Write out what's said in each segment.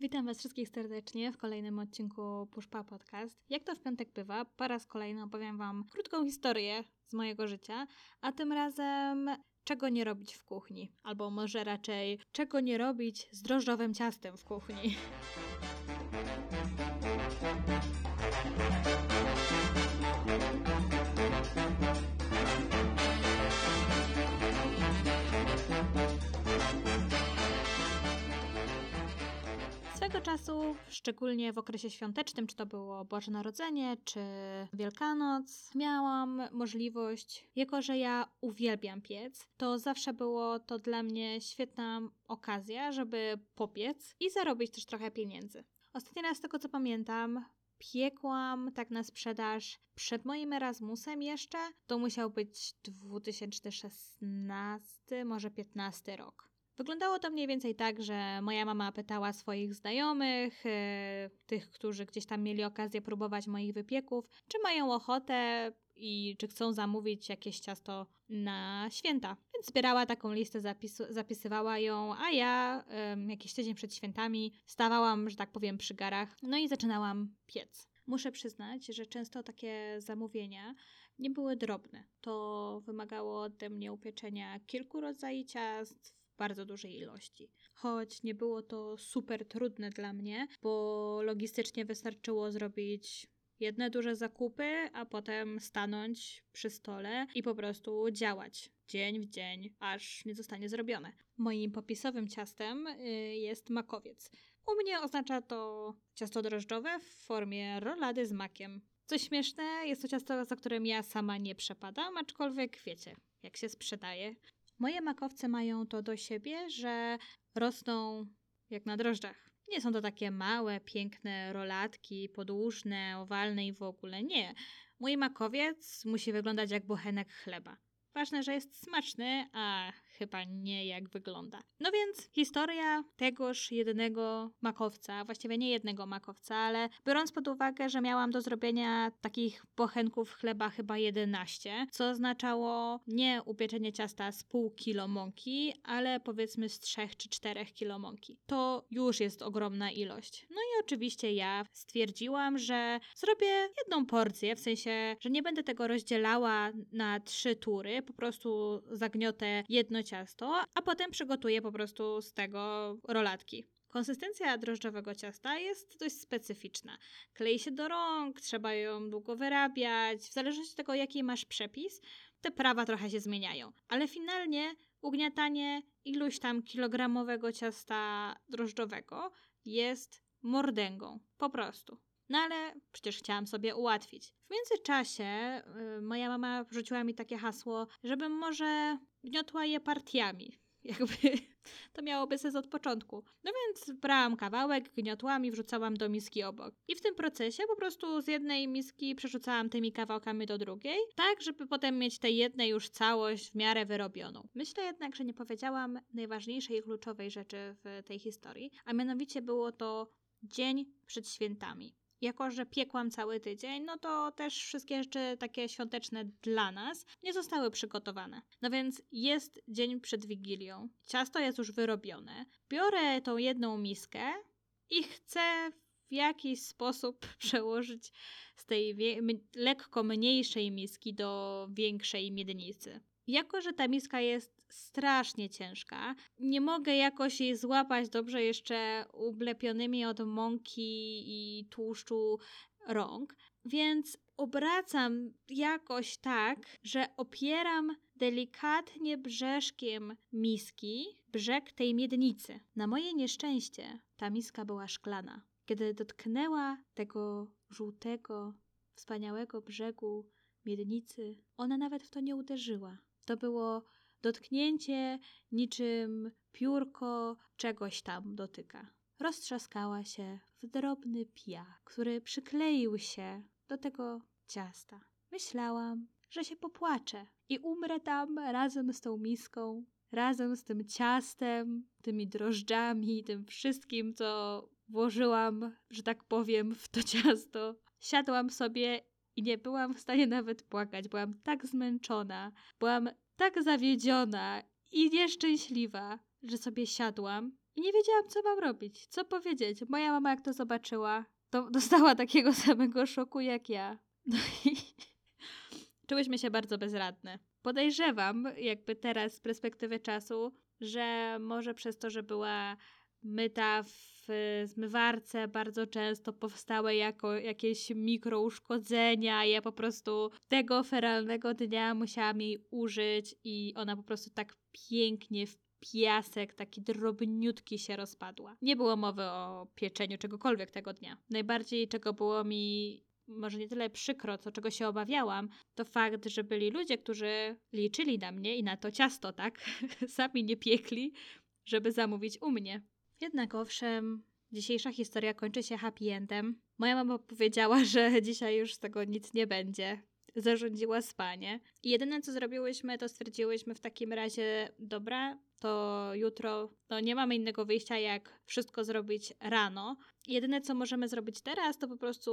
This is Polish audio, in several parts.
Witam Was wszystkich serdecznie w kolejnym odcinku Puszpa Podcast. Jak to w piątek bywa, po raz kolejny opowiem Wam krótką historię z mojego życia, a tym razem czego nie robić w kuchni, albo może raczej czego nie robić z drożdżowym ciastem w kuchni. Swego czasu, szczególnie w okresie świątecznym, czy to było Boże Narodzenie, czy Wielkanoc, miałam możliwość, jako że ja uwielbiam piec, to zawsze było to dla mnie świetna okazja, żeby popiec i zarobić też trochę pieniędzy. Ostatni raz z tego co pamiętam, piekłam tak na sprzedaż przed moim Erasmusem jeszcze. To musiał być 2016, może 15 rok. Wyglądało to mniej więcej tak, że moja mama pytała swoich znajomych, e, tych, którzy gdzieś tam mieli okazję próbować moich wypieków, czy mają ochotę i czy chcą zamówić jakieś ciasto na święta. Więc zbierała taką listę, zapisywała ją, a ja jakiś tydzień przed świętami stawałam, że tak powiem, przy garach, no i zaczynałam piec. Muszę przyznać, że często takie zamówienia nie były drobne. To wymagało ode mnie upieczenia kilku rodzajów ciast bardzo dużej ilości. Choć nie było to super trudne dla mnie, bo logistycznie wystarczyło zrobić jedne duże zakupy, a potem stanąć przy stole i po prostu działać dzień w dzień, aż nie zostanie zrobione. Moim popisowym ciastem y, jest makowiec. U mnie oznacza to ciasto drożdżowe w formie rolady z makiem. Co śmieszne, jest to ciasto, za którym ja sama nie przepadam, aczkolwiek wiecie, jak się sprzedaje. Moje makowce mają to do siebie, że rosną jak na drożdżach. Nie są to takie małe, piękne rolatki, podłużne, owalne i w ogóle. Nie. Mój makowiec musi wyglądać jak bochenek chleba. Ważne, że jest smaczny, a chyba nie jak wygląda. No więc historia tegoż jednego makowca, właściwie nie jednego makowca, ale biorąc pod uwagę, że miałam do zrobienia takich bochenków chleba chyba 11, co oznaczało nie upieczenie ciasta z pół kilo mąki, ale powiedzmy z 3 czy 4 kilo mąki. To już jest ogromna ilość. No i oczywiście ja stwierdziłam, że zrobię jedną porcję, w sensie, że nie będę tego rozdzielała na trzy tury, po prostu zagniotę jedno ciasto, a potem przygotuję po prostu z tego rolatki. Konsystencja drożdżowego ciasta jest dość specyficzna. Klei się do rąk, trzeba ją długo wyrabiać. W zależności od tego, jaki masz przepis, te prawa trochę się zmieniają. Ale finalnie ugniatanie iluś tam kilogramowego ciasta drożdżowego jest mordęgą. Po prostu. No ale przecież chciałam sobie ułatwić. W międzyczasie y, moja mama wrzuciła mi takie hasło, żebym może gniotła je partiami. Jakby to miałoby sens od początku. No więc brałam kawałek, gniotłam i wrzucałam do miski obok. I w tym procesie po prostu z jednej miski przerzucałam tymi kawałkami do drugiej, tak żeby potem mieć tej jednej już całość w miarę wyrobioną. Myślę jednak, że nie powiedziałam najważniejszej i kluczowej rzeczy w tej historii, a mianowicie było to dzień przed świętami jako że piekłam cały tydzień, no to też wszystkie rzeczy takie świąteczne dla nas nie zostały przygotowane. No więc jest dzień przed Wigilią, ciasto jest już wyrobione. Biorę tą jedną miskę i chcę w jakiś sposób przełożyć z tej lekko mniejszej miski do większej miednicy. Jako, że ta miska jest strasznie ciężka, nie mogę jakoś jej złapać dobrze jeszcze ublepionymi od mąki i tłuszczu rąk, więc obracam jakoś tak, że opieram delikatnie brzeszkiem miski brzeg tej miednicy. Na moje nieszczęście ta miska była szklana. Kiedy dotknęła tego żółtego, wspaniałego brzegu miednicy, ona nawet w to nie uderzyła. To było dotknięcie niczym piórko czegoś tam dotyka. Roztrzaskała się w drobny piach, który przykleił się do tego ciasta. Myślałam, że się popłaczę i umrę tam razem z tą miską, razem z tym ciastem, tymi drożdżami, tym wszystkim, co włożyłam, że tak powiem, w to ciasto. Siadłam sobie i nie byłam w stanie nawet płakać. Byłam tak zmęczona, byłam tak zawiedziona i nieszczęśliwa, że sobie siadłam i nie wiedziałam, co mam robić, co powiedzieć. Moja mama, jak to zobaczyła, to dostała takiego samego szoku jak ja. No i czułyśmy się bardzo bezradne. Podejrzewam, jakby teraz z perspektywy czasu, że może przez to, że była myta w zmywarce bardzo często powstały jako jakieś mikrouszkodzenia. Ja po prostu tego feralnego dnia musiałam jej użyć i ona po prostu tak pięknie w piasek, taki drobniutki się rozpadła. Nie było mowy o pieczeniu czegokolwiek tego dnia. Najbardziej czego było mi może nie tyle przykro, co czego się obawiałam, to fakt, że byli ludzie, którzy liczyli na mnie i na to ciasto, tak? Sami nie piekli, żeby zamówić u mnie. Jednak owszem, dzisiejsza historia kończy się happy endem. Moja mama powiedziała, że dzisiaj już z tego nic nie będzie. Zarządziła spanie. I jedyne co zrobiłyśmy, to stwierdziłyśmy w takim razie, dobra, to jutro no nie mamy innego wyjścia, jak wszystko zrobić rano. Jedyne co możemy zrobić teraz, to po prostu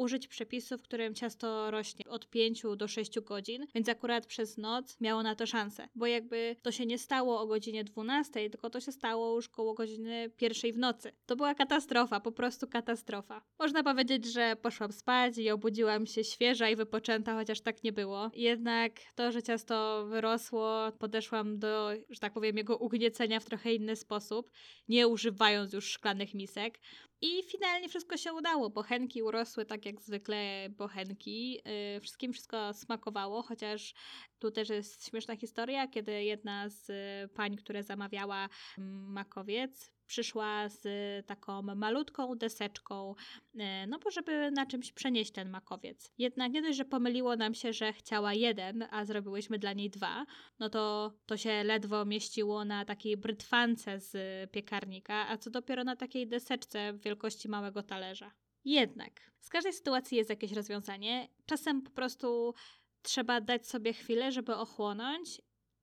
użyć przepisu, w którym ciasto rośnie od 5 do 6 godzin, więc akurat przez noc miało na to szansę, bo jakby to się nie stało o godzinie 12, tylko to się stało już koło godziny pierwszej w nocy. To była katastrofa, po prostu katastrofa. Można powiedzieć, że poszłam spać i obudziłam się świeża i wypoczęta, chociaż tak nie było. Jednak to, że ciasto wyrosło, podeszłam do, że tak powiem, jego ugniecenia w trochę inny sposób, nie używając już szklanych misek. I finalnie wszystko się udało. Bochenki urosły tak jak zwykle bochenki. Yy, wszystkim wszystko smakowało, chociaż tu też jest śmieszna historia, kiedy jedna z pań, która zamawiała mm, makowiec, przyszła z taką malutką deseczką, e, no bo żeby na czymś przenieść ten makowiec. Jednak nie dość, że pomyliło nam się, że chciała jeden, a zrobiłyśmy dla niej dwa, no to to się ledwo mieściło na takiej brytwance z piekarnika, a co dopiero na takiej deseczce wielkości małego talerza. Jednak z każdej sytuacji jest jakieś rozwiązanie. Czasem po prostu trzeba dać sobie chwilę, żeby ochłonąć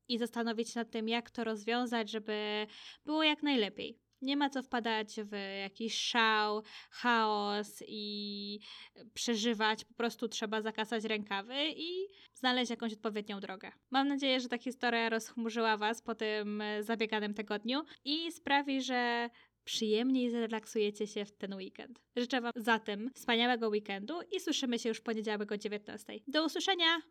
i zastanowić się nad tym, jak to rozwiązać, żeby było jak najlepiej. Nie ma co wpadać w jakiś szał, chaos i przeżywać. Po prostu trzeba zakasać rękawy i znaleźć jakąś odpowiednią drogę. Mam nadzieję, że ta historia rozchmurzyła Was po tym zabieganym tygodniu i sprawi, że przyjemniej zrelaksujecie się w ten weekend. Życzę Wam zatem wspaniałego weekendu i słyszymy się już w poniedziałek o 19. Do usłyszenia!